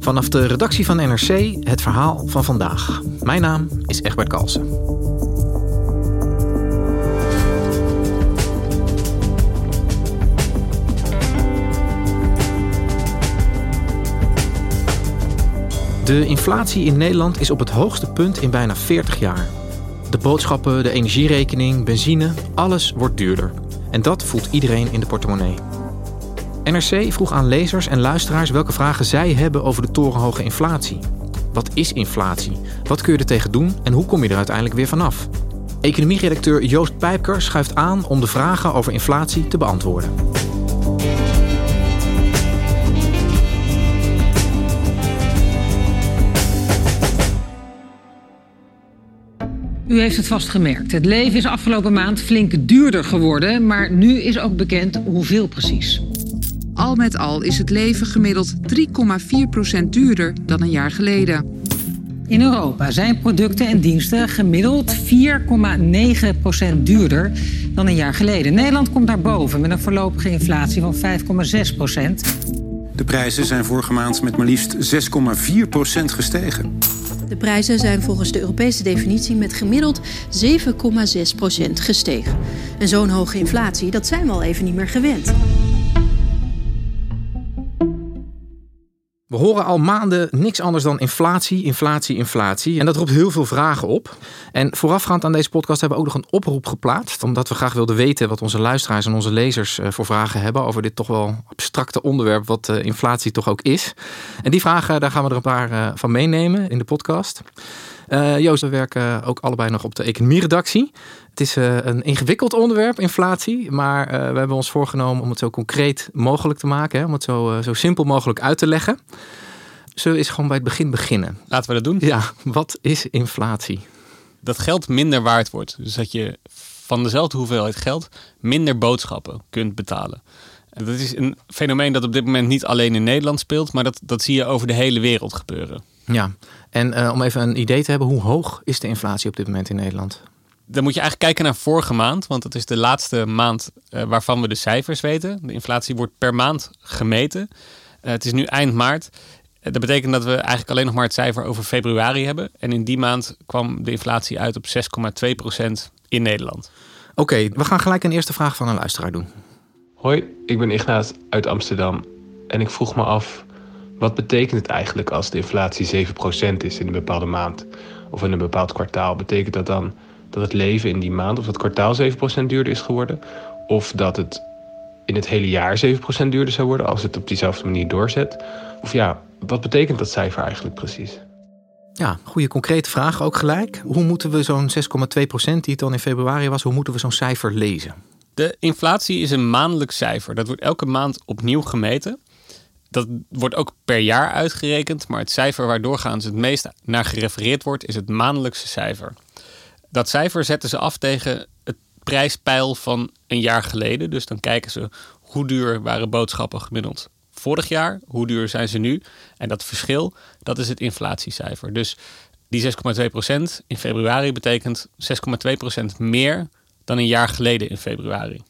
Vanaf de redactie van NRC het verhaal van vandaag. Mijn naam is Egbert Kalsen. De inflatie in Nederland is op het hoogste punt in bijna 40 jaar. De boodschappen, de energierekening, benzine, alles wordt duurder. En dat voelt iedereen in de portemonnee. NRC vroeg aan lezers en luisteraars welke vragen zij hebben over de torenhoge inflatie. Wat is inflatie? Wat kun je er tegen doen en hoe kom je er uiteindelijk weer vanaf? Economieredacteur Joost Pijpker schuift aan om de vragen over inflatie te beantwoorden. U heeft het vast gemerkt. Het leven is afgelopen maand flink duurder geworden, maar nu is ook bekend hoeveel precies. Al met al is het leven gemiddeld 3,4% duurder dan een jaar geleden. In Europa zijn producten en diensten gemiddeld 4,9% duurder dan een jaar geleden. Nederland komt daarboven met een voorlopige inflatie van 5,6%. De prijzen zijn vorige maand met maar liefst 6,4% gestegen. De prijzen zijn volgens de Europese definitie met gemiddeld 7,6% gestegen. En zo'n hoge inflatie, dat zijn we al even niet meer gewend. We horen al maanden niks anders dan inflatie, inflatie, inflatie. En dat roept heel veel vragen op. En voorafgaand aan deze podcast hebben we ook nog een oproep geplaatst. Omdat we graag wilden weten wat onze luisteraars en onze lezers eh, voor vragen hebben over dit toch wel abstracte onderwerp wat eh, inflatie toch ook is. En die vragen, daar gaan we er een paar eh, van meenemen in de podcast. Uh, Joost, we werken ook allebei nog op de economieredactie. Het is uh, een ingewikkeld onderwerp, inflatie. Maar uh, we hebben ons voorgenomen om het zo concreet mogelijk te maken. Hè, om het zo, zo simpel mogelijk uit te leggen. Zullen we eens gewoon bij het begin beginnen? Laten we dat doen. Ja, wat is inflatie? Dat geld minder waard wordt. Dus dat je van dezelfde hoeveelheid geld minder boodschappen kunt betalen. Dat is een fenomeen dat op dit moment niet alleen in Nederland speelt, maar dat, dat zie je over de hele wereld gebeuren. Ja, en uh, om even een idee te hebben, hoe hoog is de inflatie op dit moment in Nederland? Dan moet je eigenlijk kijken naar vorige maand, want dat is de laatste maand uh, waarvan we de cijfers weten. De inflatie wordt per maand gemeten. Uh, het is nu eind maart. dat betekent dat we eigenlijk alleen nog maar het cijfer over februari hebben. En in die maand kwam de inflatie uit op 6,2% in Nederland. Oké, okay, we gaan gelijk een eerste vraag van een luisteraar doen. Hoi, ik ben Ignaat uit Amsterdam. En ik vroeg me af, wat betekent het eigenlijk als de inflatie 7% is in een bepaalde maand of in een bepaald kwartaal? Betekent dat dan dat het leven in die maand of dat kwartaal 7% duurder is geworden? Of dat het in het hele jaar 7% duurder zou worden als het op diezelfde manier doorzet? Of ja, wat betekent dat cijfer eigenlijk precies? Ja, goede concrete vraag ook gelijk. Hoe moeten we zo'n 6,2% die het dan in februari was, hoe moeten we zo'n cijfer lezen? De inflatie is een maandelijk cijfer. Dat wordt elke maand opnieuw gemeten. Dat wordt ook per jaar uitgerekend, maar het cijfer waar doorgaans het meest naar gerefereerd wordt, is het maandelijkse cijfer. Dat cijfer zetten ze af tegen het prijspeil van een jaar geleden. Dus dan kijken ze hoe duur waren boodschappen gemiddeld vorig jaar, hoe duur zijn ze nu. En dat verschil, dat is het inflatiecijfer. Dus die 6,2% in februari betekent 6,2% meer dan een jaar geleden in februari.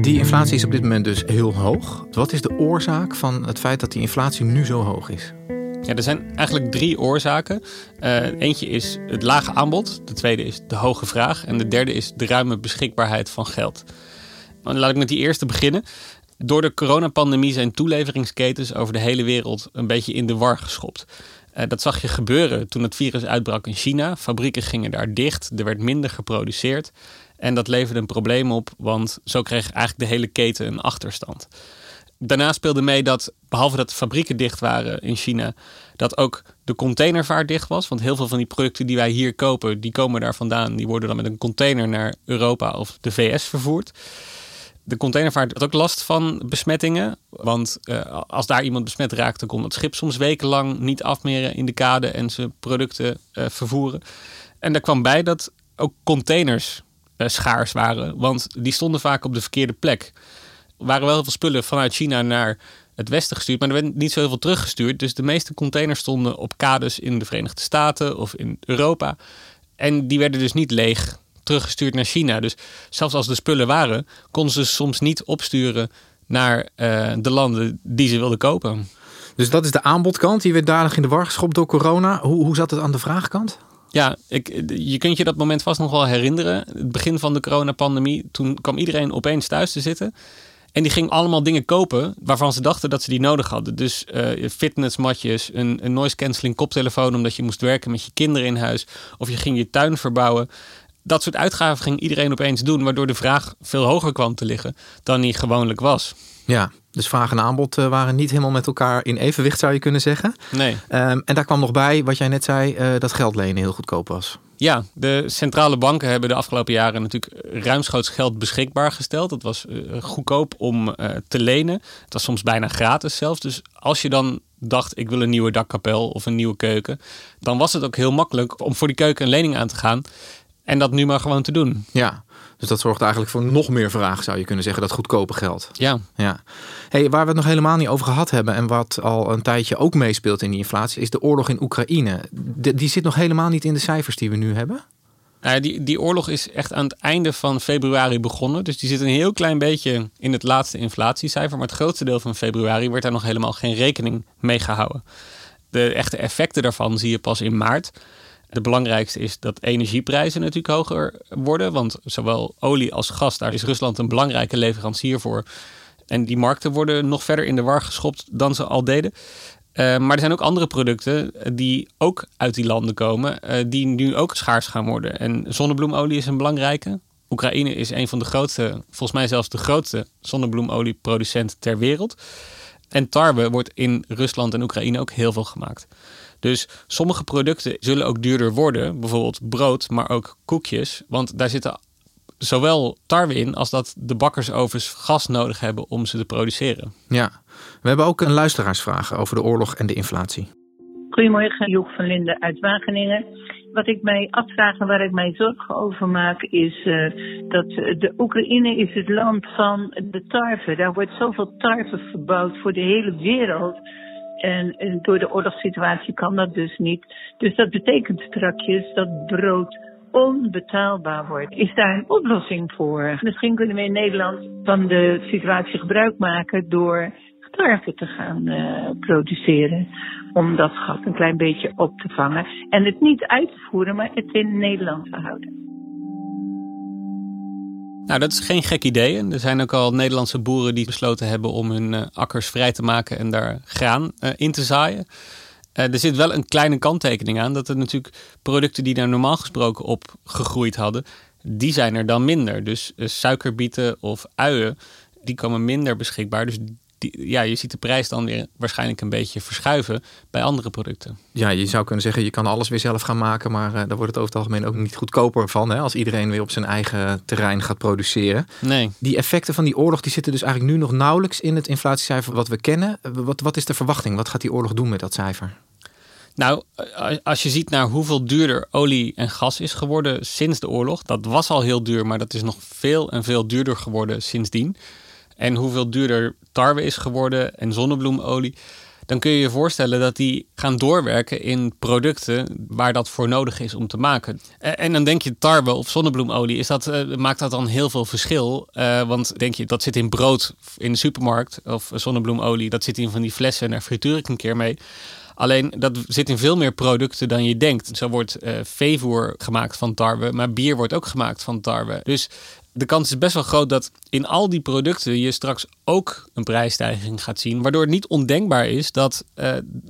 Die inflatie is op dit moment dus heel hoog. Wat is de oorzaak van het feit dat die inflatie nu zo hoog is? Ja, er zijn eigenlijk drie oorzaken. Uh, eentje is het lage aanbod, de tweede is de hoge vraag en de derde is de ruime beschikbaarheid van geld. Laat ik met die eerste beginnen. Door de coronapandemie zijn toeleveringsketens over de hele wereld een beetje in de war geschopt. Uh, dat zag je gebeuren toen het virus uitbrak in China. Fabrieken gingen daar dicht, er werd minder geproduceerd. En dat leverde een probleem op, want zo kreeg eigenlijk de hele keten een achterstand. Daarna speelde mee dat, behalve dat de fabrieken dicht waren in China, dat ook de containervaart dicht was. Want heel veel van die producten die wij hier kopen, die komen daar vandaan. Die worden dan met een container naar Europa of de VS vervoerd. De containervaart had ook last van besmettingen. Want uh, als daar iemand besmet raakte, kon het schip soms wekenlang niet afmeren in de kade en zijn producten uh, vervoeren. En daar kwam bij dat ook containers schaars waren, want die stonden vaak op de verkeerde plek. Er waren wel heel veel spullen vanuit China naar het westen gestuurd, maar er werd niet zo heel veel teruggestuurd. Dus de meeste containers stonden op kades in de Verenigde Staten of in Europa. En die werden dus niet leeg teruggestuurd naar China. Dus zelfs als de spullen waren, konden ze soms niet opsturen naar uh, de landen die ze wilden kopen. Dus dat is de aanbodkant. Die werd dadelijk in de war geschopt door corona. Hoe, hoe zat het aan de vraagkant? Ja, ik, je kunt je dat moment vast nog wel herinneren. Het begin van de coronapandemie. Toen kwam iedereen opeens thuis te zitten. En die ging allemaal dingen kopen waarvan ze dachten dat ze die nodig hadden. Dus uh, fitnessmatjes, een, een noise cancelling koptelefoon omdat je moest werken met je kinderen in huis. Of je ging je tuin verbouwen. Dat soort uitgaven ging iedereen opeens doen, waardoor de vraag veel hoger kwam te liggen dan die gewoonlijk was. Ja, dus vraag en aanbod eh, waren niet helemaal met elkaar in evenwicht, zou je kunnen zeggen. Nee. Um, en daar kwam nog bij, wat jij net zei, uh, dat geld lenen heel goedkoop was. Ja, de centrale banken hebben de afgelopen jaren natuurlijk ruimschoots geld beschikbaar gesteld. Het was uh, goedkoop om te lenen. Het was soms bijna gratis zelfs. Dus als je dan dacht, ik wil een nieuwe dakkapel of een nieuwe keuken, dan was het ook heel makkelijk om voor die keuken een lening aan te gaan. En dat nu maar gewoon te doen. Ja, dus dat zorgt eigenlijk voor nog meer vraag, zou je kunnen zeggen, dat goedkope geld. Ja. ja. Hey, waar we het nog helemaal niet over gehad hebben en wat al een tijdje ook meespeelt in die inflatie, is de oorlog in Oekraïne. De, die zit nog helemaal niet in de cijfers die we nu hebben. Nou, die, die oorlog is echt aan het einde van februari begonnen. Dus die zit een heel klein beetje in het laatste inflatiecijfer. Maar het grootste deel van februari werd daar nog helemaal geen rekening mee gehouden. De echte effecten daarvan zie je pas in maart. De belangrijkste is dat energieprijzen natuurlijk hoger worden. Want zowel olie als gas, daar is Rusland een belangrijke leverancier voor. En die markten worden nog verder in de war geschopt dan ze al deden. Uh, maar er zijn ook andere producten die ook uit die landen komen, uh, die nu ook schaars gaan worden. En zonnebloemolie is een belangrijke. Oekraïne is een van de grootste, volgens mij zelfs de grootste zonnebloemolieproducent ter wereld. En tarwe wordt in Rusland en Oekraïne ook heel veel gemaakt. Dus sommige producten zullen ook duurder worden, bijvoorbeeld brood, maar ook koekjes. Want daar zitten zowel tarwe in als dat de bakkersovens gas nodig hebben om ze te produceren. Ja, we hebben ook een luisteraarsvraag over de oorlog en de inflatie. Goedemorgen, Joek van Linden uit Wageningen. Wat ik mij afvraag en waar ik mij zorgen over maak, is uh, dat de Oekraïne is het land van de tarwe. Daar wordt zoveel tarwe verbouwd voor de hele wereld. En, door de oorlogssituatie kan dat dus niet. Dus dat betekent strakjes dat brood onbetaalbaar wordt. Is daar een oplossing voor? Misschien kunnen we in Nederland van de situatie gebruik maken door tarwe te gaan uh, produceren. Om dat gat een klein beetje op te vangen. En het niet uit te voeren, maar het in Nederland te houden. Nou, dat is geen gek idee. er zijn ook al Nederlandse boeren die besloten hebben om hun uh, akkers vrij te maken en daar graan uh, in te zaaien. Uh, er zit wel een kleine kanttekening aan dat er natuurlijk producten die daar normaal gesproken op gegroeid hadden, die zijn er dan minder. Dus suikerbieten of uien, die komen minder beschikbaar. Dus die, ja, je ziet de prijs dan weer waarschijnlijk een beetje verschuiven bij andere producten. Ja, je zou kunnen zeggen, je kan alles weer zelf gaan maken, maar uh, daar wordt het over het algemeen ook niet goedkoper van, hè, als iedereen weer op zijn eigen terrein gaat produceren. Nee. Die effecten van die oorlog, die zitten dus eigenlijk nu nog nauwelijks in het inflatiecijfer wat we kennen. Wat, wat is de verwachting? Wat gaat die oorlog doen met dat cijfer? Nou, als je ziet naar hoeveel duurder olie en gas is geworden sinds de oorlog, dat was al heel duur, maar dat is nog veel en veel duurder geworden sindsdien en hoeveel duurder tarwe is geworden en zonnebloemolie, dan kun je je voorstellen dat die gaan doorwerken in producten waar dat voor nodig is om te maken. En dan denk je tarwe of zonnebloemolie, is dat, uh, maakt dat dan heel veel verschil? Uh, want denk je, dat zit in brood in de supermarkt of zonnebloemolie, dat zit in van die flessen, daar frituur ik een keer mee. Alleen dat zit in veel meer producten dan je denkt. Zo wordt uh, veevoer gemaakt van tarwe, maar bier wordt ook gemaakt van tarwe. Dus de kans is best wel groot dat in al die producten je straks ook een prijsstijging gaat zien. Waardoor het niet ondenkbaar is dat uh,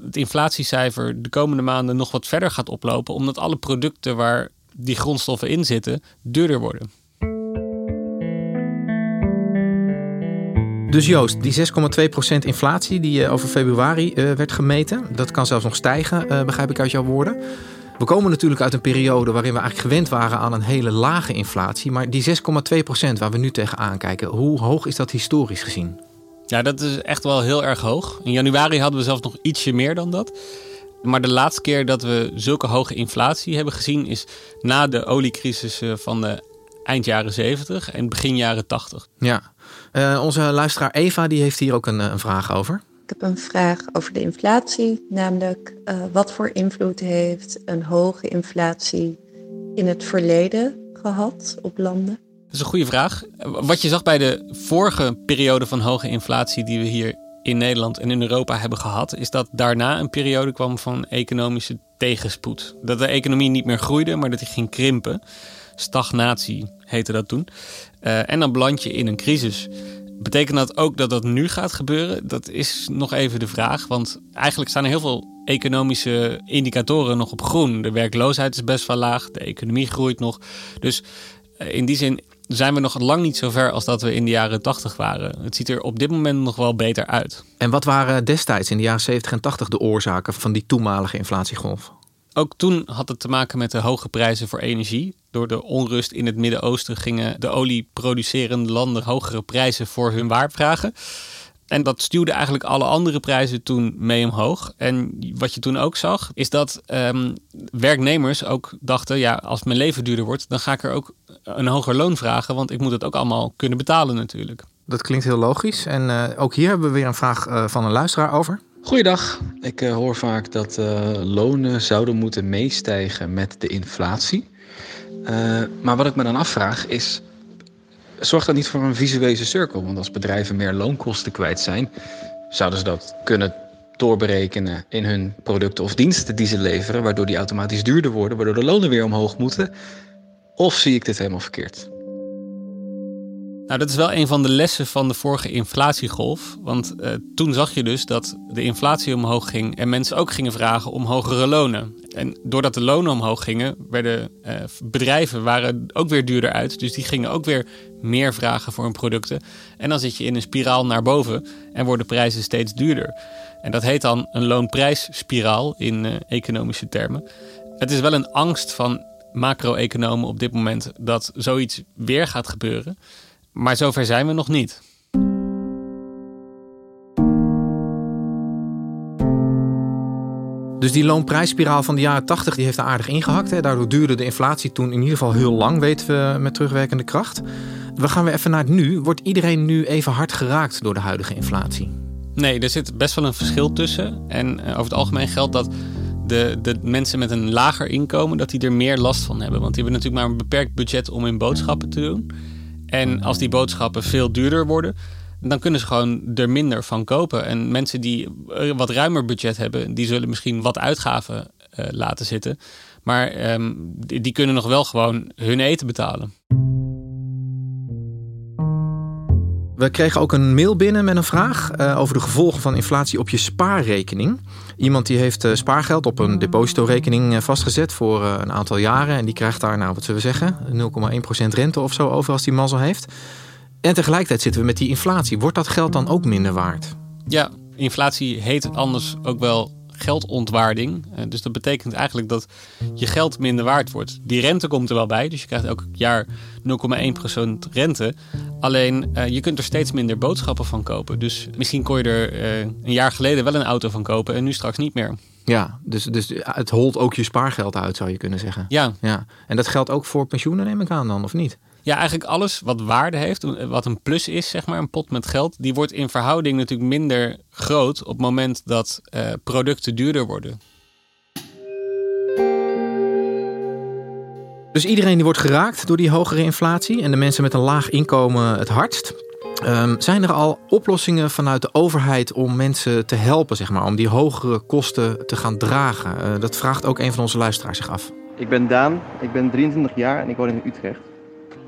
het inflatiecijfer de komende maanden nog wat verder gaat oplopen. Omdat alle producten waar die grondstoffen in zitten duurder worden. Dus Joost, die 6,2% inflatie die uh, over februari uh, werd gemeten, dat kan zelfs nog stijgen, begrijp ik uit jouw woorden. We komen natuurlijk uit een periode waarin we eigenlijk gewend waren aan een hele lage inflatie. Maar die 6,2% waar we nu tegenaan kijken, hoe hoog is dat historisch gezien? Ja, dat is echt wel heel erg hoog. In januari hadden we zelfs nog ietsje meer dan dat. Maar de laatste keer dat we zulke hoge inflatie hebben gezien is na de oliecrisis eh, van de eind jaren 70 en begin jaren 80. Ja, uh, onze luisteraar Eva die heeft hier ook een, eh, een vraag over. Ik heb een vraag over de inflatie, namelijk uh, wat voor invloed heeft een hoge inflatie in het verleden gehad op landen? Dat is een goede vraag. Wat je zag bij de vorige periode van hoge inflatie die we hier in Nederland en in Europa hebben gehad, is dat daarna een periode kwam van economische tegenspoed. Dat de economie niet meer groeide, maar dat die ging krimpen. Stagnatie heette dat toen. Uh, en dan beland je in een crisis. Betekent dat ook dat dat nu gaat gebeuren? Dat is nog even de vraag. Want eigenlijk staan er heel veel economische indicatoren nog op groen. De werkloosheid is best wel laag, de economie groeit nog. Dus eh, in die zin zijn we nog lang niet zo ver als dat we in de jaren 80 waren. Het ziet er op dit moment nog wel beter uit. En wat waren destijds in de jaren 70 en 80 de oorzaken van die toenmalige inflatiegolf? Ook toen had het te maken met de hoge prijzen voor energie. Door de onrust in het Midden-Oosten gingen de olieproducerende landen hogere prijzen voor hun waar vragen. En dat stuwde eigenlijk alle andere prijzen toen mee omhoog. En wat je toen ook zag, is dat um, werknemers ook dachten: ja, als mijn leven duurder wordt, dan ga ik er ook een hoger loon vragen. Want ik moet het ook allemaal kunnen betalen, natuurlijk. Dat klinkt heel logisch. En uh, ook hier hebben we weer een vraag uh, van een luisteraar over. Goeiedag. Ik uh, hoor vaak dat lonen zouden moeten meestijgen met de inflatie. maar wat ik me dan afvraag is zorgt dat niet voor een visuele cirkel? Want als bedrijven meer loonkosten kwijt zijn, zouden ze dat kunnen doorberekenen in hun producten of diensten die ze leveren, waardoor die automatisch duurder worden, waardoor de lonen weer omhoog moeten? Of zie ik dit helemaal verkeerd? Nou, dat is wel een van de lessen van de vorige inflatiegolf. Want uh, toen zag je dus dat de inflatie omhoog ging en mensen ook gingen vragen om hogere lonen. En doordat de lonen omhoog gingen, werden uh, bedrijven waren ook weer duurder uit. Dus die gingen ook weer meer vragen voor hun producten. En dan zit je in een spiraal naar boven en worden prijzen steeds duurder. En dat heet dan een loonprijsspiraal in uh, economische termen. Het is wel een angst van macro-economen op dit moment dat zoiets weer gaat gebeuren. Maar zover zijn we nog niet. Dus die loonprijsspiraal van de jaren 80 die heeft er aardig ingehakt. Hè. Daardoor duurde de inflatie toen in ieder geval heel lang, weten we met terugwerkende kracht. We gaan weer even naar het nu. Wordt iedereen nu even hard geraakt door de huidige inflatie? Nee, er zit best wel een verschil tussen. En eh, over het algemeen geldt dat de, de mensen met een lager inkomen, dat die er meer last van hebben. Want die hebben natuurlijk maar een beperkt budget om hun boodschappen te doen. En als die boodschappen veel duurder worden, dan kunnen ze gewoon er minder van kopen. En mensen die wat ruimer budget hebben, die zullen misschien wat uitgaven uh, laten zitten. Maar um, die, die kunnen nog wel gewoon hun eten betalen. We kregen ook een mail binnen met een vraag uh, over de gevolgen van inflatie op je spaarrekening. Iemand die heeft uh, spaargeld op een depositorekening uh, vastgezet voor een aantal jaren. En die krijgt daar, nou wat zullen we zeggen, 0,1% rente of zo over als die mazzel heeft. En tegelijkertijd zitten we met die inflatie. Wordt dat geld dan ook minder waard? Ja, inflatie heet anders ook wel geldontwaarding. Eh, dus dat betekent eigenlijk dat je geld minder waard wordt. Die rente komt er wel bij, dus je krijgt elk jaar 0,1% rente. Alleen uh, je kunt er steeds minder boodschappen van kopen. Dus misschien kon je er uh, een jaar geleden wel een auto van kopen en nu straks niet meer. Ja, dus, dus het holt ook je spaargeld uit, zou je kunnen zeggen. Ja. ja. En dat geldt ook voor pensioenen, neem ik aan dan, of niet? Ja, eigenlijk alles wat waarde heeft, wat een plus is, zeg maar, een pot met geld, die wordt in verhouding natuurlijk minder groot op het moment dat uh, producten duurder worden. Dus iedereen die wordt geraakt door die hogere inflatie en de mensen met een laag inkomen het hardst. Um, zijn er al oplossingen vanuit de overheid om mensen te helpen, zeg maar, om die hogere kosten te gaan dragen? Uh, dat vraagt ook een van onze luisteraars zich af. Ik ben Daan, ik ben 23 jaar en ik woon in Utrecht.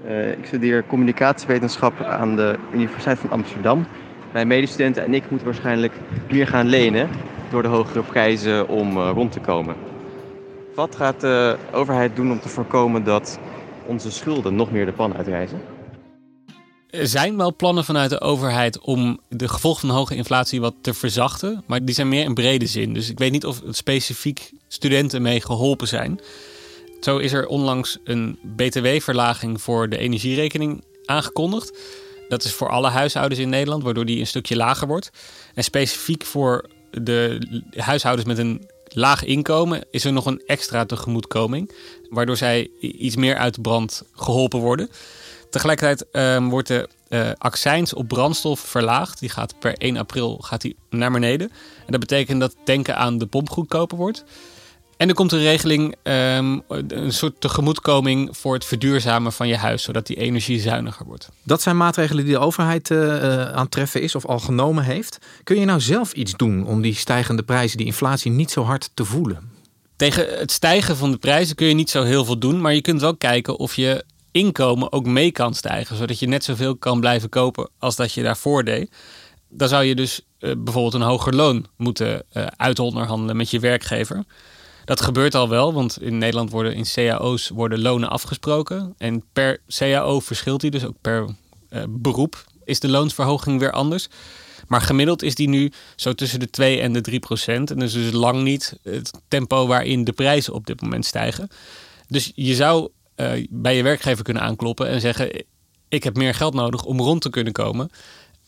Uh, ik studeer communicatiewetenschap aan de Universiteit van Amsterdam. Mijn medestudenten en ik moeten waarschijnlijk meer gaan lenen door de hogere prijzen om uh, rond te komen. Wat gaat de overheid doen om te voorkomen dat onze schulden nog meer de pan uitreizen? Er zijn wel plannen vanuit de overheid om de gevolgen van hoge inflatie wat te verzachten. Maar die zijn meer in brede zin. Dus ik weet niet of specifiek studenten mee geholpen zijn. Zo is er onlangs een btw-verlaging voor de energierekening aangekondigd. Dat is voor alle huishoudens in Nederland, waardoor die een stukje lager wordt. En specifiek voor de huishoudens met een laag inkomen is er nog een extra tegemoetkoming. Waardoor zij iets meer uit de brand geholpen worden. Tegelijkertijd um, wordt de uh, accijns op brandstof verlaagd. Die gaat per 1 april gaat die naar beneden. En dat betekent dat tanken aan de pomp goedkoper wordt. En er komt een regeling, um, een soort tegemoetkoming voor het verduurzamen van je huis, zodat die energie zuiniger wordt. Dat zijn maatregelen die de overheid uh, aan het treffen is of al genomen heeft. Kun je nou zelf iets doen om die stijgende prijzen, die inflatie niet zo hard te voelen? Tegen het stijgen van de prijzen kun je niet zo heel veel doen, maar je kunt wel kijken of je inkomen ook mee kan stijgen, zodat je net zoveel kan blijven kopen als dat je daarvoor deed. Dan zou je dus uh, bijvoorbeeld een hoger loon moeten uh, uitonderhandelen met je werkgever. Dat gebeurt al wel, want in Nederland worden in cao's worden lonen afgesproken. En per cao verschilt die, dus ook per uh, beroep is de loonsverhoging weer anders. Maar gemiddeld is die nu zo tussen de 2 en de 3 procent. En dus is lang niet het tempo waarin de prijzen op dit moment stijgen. Dus je zou uh, bij je werkgever kunnen aankloppen en zeggen: Ik heb meer geld nodig om rond te kunnen komen.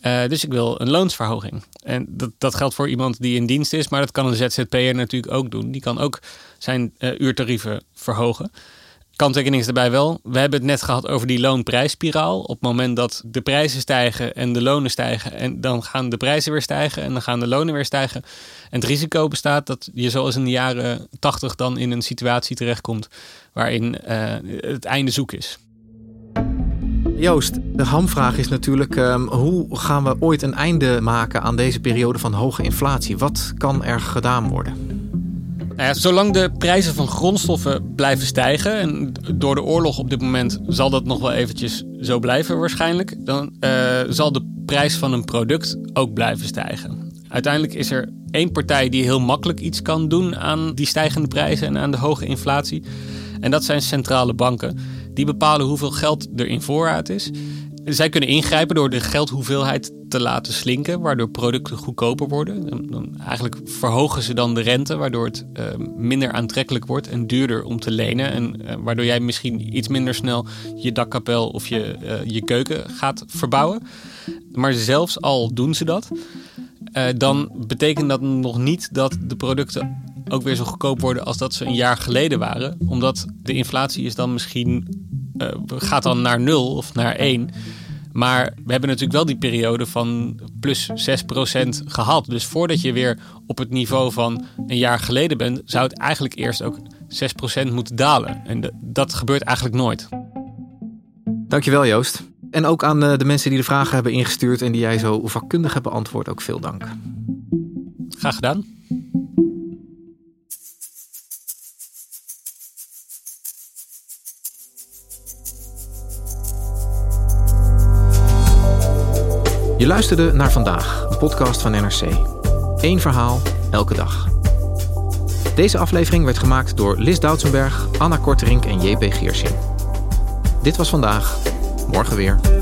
Uh, dus ik wil een loonsverhoging. En dat, dat geldt voor iemand die in dienst is, maar dat kan een ZZP'er natuurlijk ook doen. Die kan ook zijn uh, uurtarieven verhogen. Kanttekening is daarbij wel, we hebben het net gehad over die loonprijsspiraal. Op het moment dat de prijzen stijgen en de lonen stijgen, en dan gaan de prijzen weer stijgen en dan gaan de lonen weer stijgen. En het risico bestaat dat je zoals in de jaren 80 dan in een situatie terechtkomt waarin uh, het einde zoek is. Joost, de hamvraag is natuurlijk: um, hoe gaan we ooit een einde maken aan deze periode van hoge inflatie? Wat kan er gedaan worden? Nou zolang de prijzen van grondstoffen blijven stijgen, en door de oorlog op dit moment zal dat nog wel eventjes zo blijven waarschijnlijk, dan uh, zal de prijs van een product ook blijven stijgen. Uiteindelijk is er één partij die heel makkelijk iets kan doen aan die stijgende prijzen en aan de hoge inflatie. En dat zijn centrale banken. Die bepalen hoeveel geld er in voorraad is. Zij kunnen ingrijpen door de geldhoeveelheid te laten slinken, waardoor producten goedkoper worden. Dan, eigenlijk verhogen ze dan de rente, waardoor het uh, minder aantrekkelijk wordt en duurder om te lenen. En uh, waardoor jij misschien iets minder snel je dakkapel of je, uh, je keuken gaat verbouwen. Maar zelfs al doen ze dat, dan betekent dat nog niet dat de producten ook weer zo goedkoop worden als dat ze een jaar geleden waren. Omdat de inflatie is dan misschien uh, gaat dan naar nul of naar één. Maar we hebben natuurlijk wel die periode van plus 6% gehad. Dus voordat je weer op het niveau van een jaar geleden bent, zou het eigenlijk eerst ook 6% moeten dalen. En dat gebeurt eigenlijk nooit. Dankjewel Joost. En ook aan de mensen die de vragen hebben ingestuurd en die jij zo vakkundig hebt beantwoord, ook veel dank. Graag gedaan. Je luisterde naar vandaag, een podcast van NRC. Eén verhaal, elke dag. Deze aflevering werd gemaakt door Lis Doutsenberg, Anna Korterink en JP Geersing. Dit was vandaag, morgen weer.